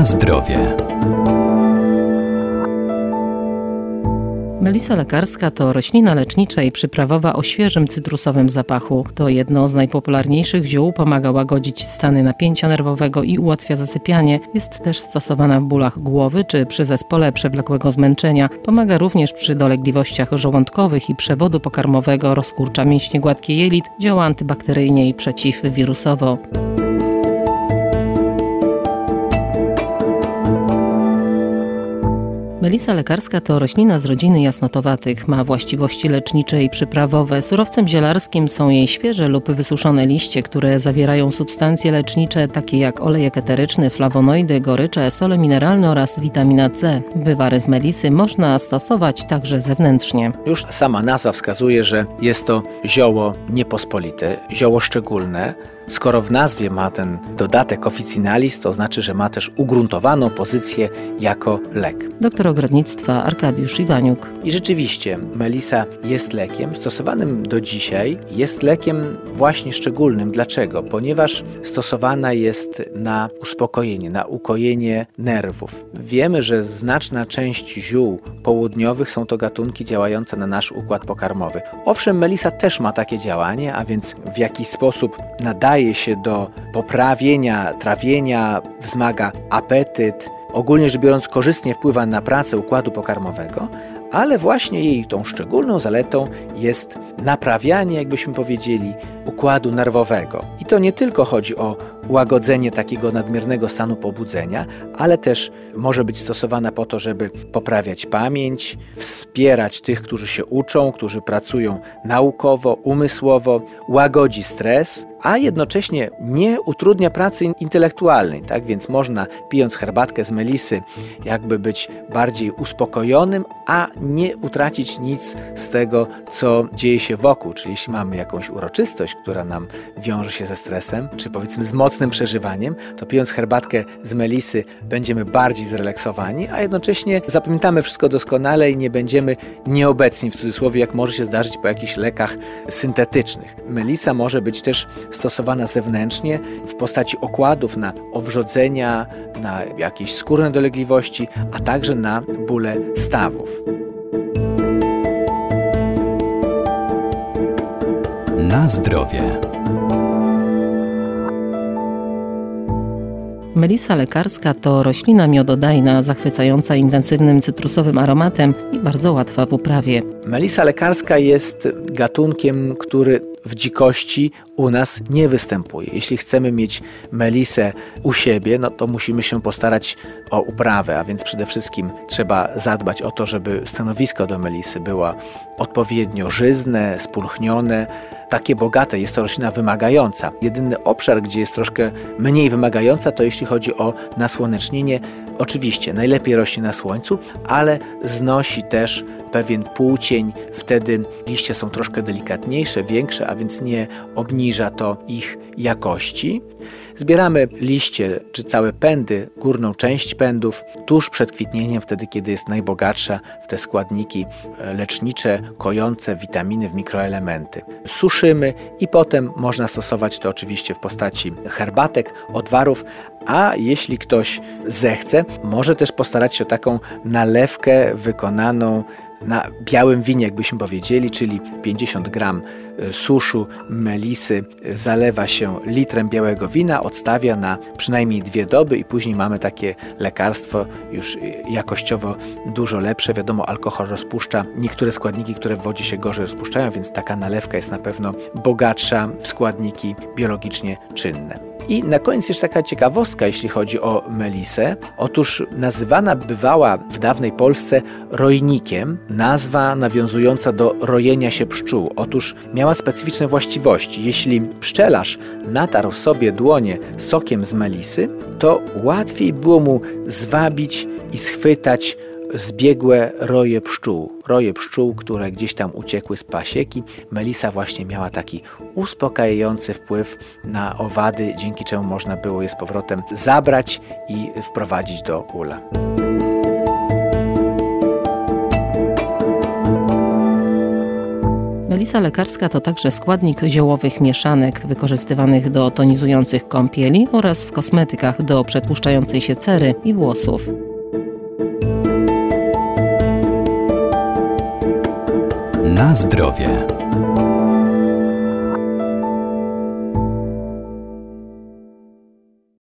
Na zdrowie. Melisa lekarska to roślina lecznicza i przyprawowa o świeżym cytrusowym zapachu. To jedno z najpopularniejszych ziół, pomaga łagodzić stany napięcia nerwowego i ułatwia zasypianie. Jest też stosowana w bólach głowy czy przy zespole przewlekłego zmęczenia. Pomaga również przy dolegliwościach żołądkowych i przewodu pokarmowego, rozkurcza mięśnie gładkie jelit, działa antybakteryjnie i przeciwwirusowo. Melisa lekarska to roślina z rodziny jasnotowatych. Ma właściwości lecznicze i przyprawowe. Surowcem zielarskim są jej świeże lub wysuszone liście, które zawierają substancje lecznicze takie jak olejek eteryczny, flawonoidy, gorycze, sole mineralne oraz witamina C. Wywary z melisy można stosować także zewnętrznie. Już sama nazwa wskazuje, że jest to zioło niepospolite, zioło szczególne, Skoro w nazwie ma ten dodatek officinalis, to znaczy, że ma też ugruntowaną pozycję jako lek. Doktor ogrodnictwa Arkadiusz Iwaniuk. I rzeczywiście melisa jest lekiem stosowanym do dzisiaj. Jest lekiem właśnie szczególnym. Dlaczego? Ponieważ stosowana jest na uspokojenie, na ukojenie nerwów. Wiemy, że znaczna część ziół południowych są to gatunki działające na nasz układ pokarmowy. Owszem, melisa też ma takie działanie, a więc w jakiś sposób nadaje nadaje się do poprawienia trawienia, wzmaga apetyt, ogólnie rzecz biorąc korzystnie wpływa na pracę układu pokarmowego, ale właśnie jej tą szczególną zaletą jest naprawianie, jakbyśmy powiedzieli, układu nerwowego. I to nie tylko chodzi o łagodzenie takiego nadmiernego stanu pobudzenia, ale też może być stosowana po to, żeby poprawiać pamięć, wspierać tych, którzy się uczą, którzy pracują naukowo, umysłowo, łagodzi stres, a jednocześnie nie utrudnia pracy intelektualnej. Tak więc można, pijąc herbatkę z melisy, jakby być bardziej uspokojonym, a nie utracić nic z tego, co dzieje się wokół. Czyli jeśli mamy jakąś uroczystość, która nam wiąże się ze stresem, czy powiedzmy z mocnym przeżywaniem, to pijąc herbatkę z melisy będziemy bardziej zrelaksowani, a jednocześnie zapamiętamy wszystko doskonale i nie będziemy nieobecni w cudzysłowie, jak może się zdarzyć po jakichś lekach syntetycznych. Melisa może być też stosowana zewnętrznie w postaci okładów na owrzodzenia, na jakieś skórne dolegliwości, a także na bóle stawów. Na zdrowie. Melisa lekarska to roślina miododajna, zachwycająca intensywnym cytrusowym aromatem i bardzo łatwa w uprawie. Melisa lekarska jest gatunkiem, który w dzikości u nas nie występuje. Jeśli chcemy mieć melisę u siebie, no to musimy się postarać o uprawę, a więc przede wszystkim trzeba zadbać o to, żeby stanowisko do melisy było odpowiednio żyzne, spulchnione, takie bogate, jest to roślina wymagająca. Jedyny obszar, gdzie jest troszkę mniej wymagająca, to jeśli chodzi o nasłonecznienie. Oczywiście najlepiej rośnie na słońcu, ale znosi też pewien półcień, wtedy liście są troszkę delikatniejsze, większe, a więc nie obniża to ich jakości. Zbieramy liście czy całe pędy, górną część pędów tuż przed kwitnieniem, wtedy kiedy jest najbogatsza w te składniki e, lecznicze, kojące witaminy w mikroelementy. Suszymy i potem można stosować to oczywiście w postaci herbatek, odwarów, a jeśli ktoś zechce, może też postarać się o taką nalewkę wykonaną na białym winie, jakbyśmy powiedzieli, czyli 50 gram e, suszu melisy zalewa się litrem białego wina, odstawia na przynajmniej dwie doby i później mamy takie lekarstwo już jakościowo dużo lepsze. Wiadomo, alkohol rozpuszcza niektóre składniki, które w wodzie się gorzej rozpuszczają, więc taka nalewka jest na pewno bogatsza w składniki biologicznie czynne. I na koniec jeszcze taka ciekawostka, jeśli chodzi o melisę. Otóż nazywana bywała w dawnej Polsce rojnikiem, nazwa nawiązująca do rojenia się pszczół. Otóż miała specyficzne właściwości. Jeśli pszczelarz natarł sobie dłonie sokiem z melisy, to łatwiej było mu zwabić i schwytać zbiegłe roje pszczół. Roje pszczół, które gdzieś tam uciekły z pasieki. Melisa właśnie miała taki uspokajający wpływ na owady, dzięki czemu można było je z powrotem zabrać i wprowadzić do ula. Melisa lekarska to także składnik ziołowych mieszanek wykorzystywanych do tonizujących kąpieli oraz w kosmetykach do przetłuszczającej się cery i włosów. Na zdrowie.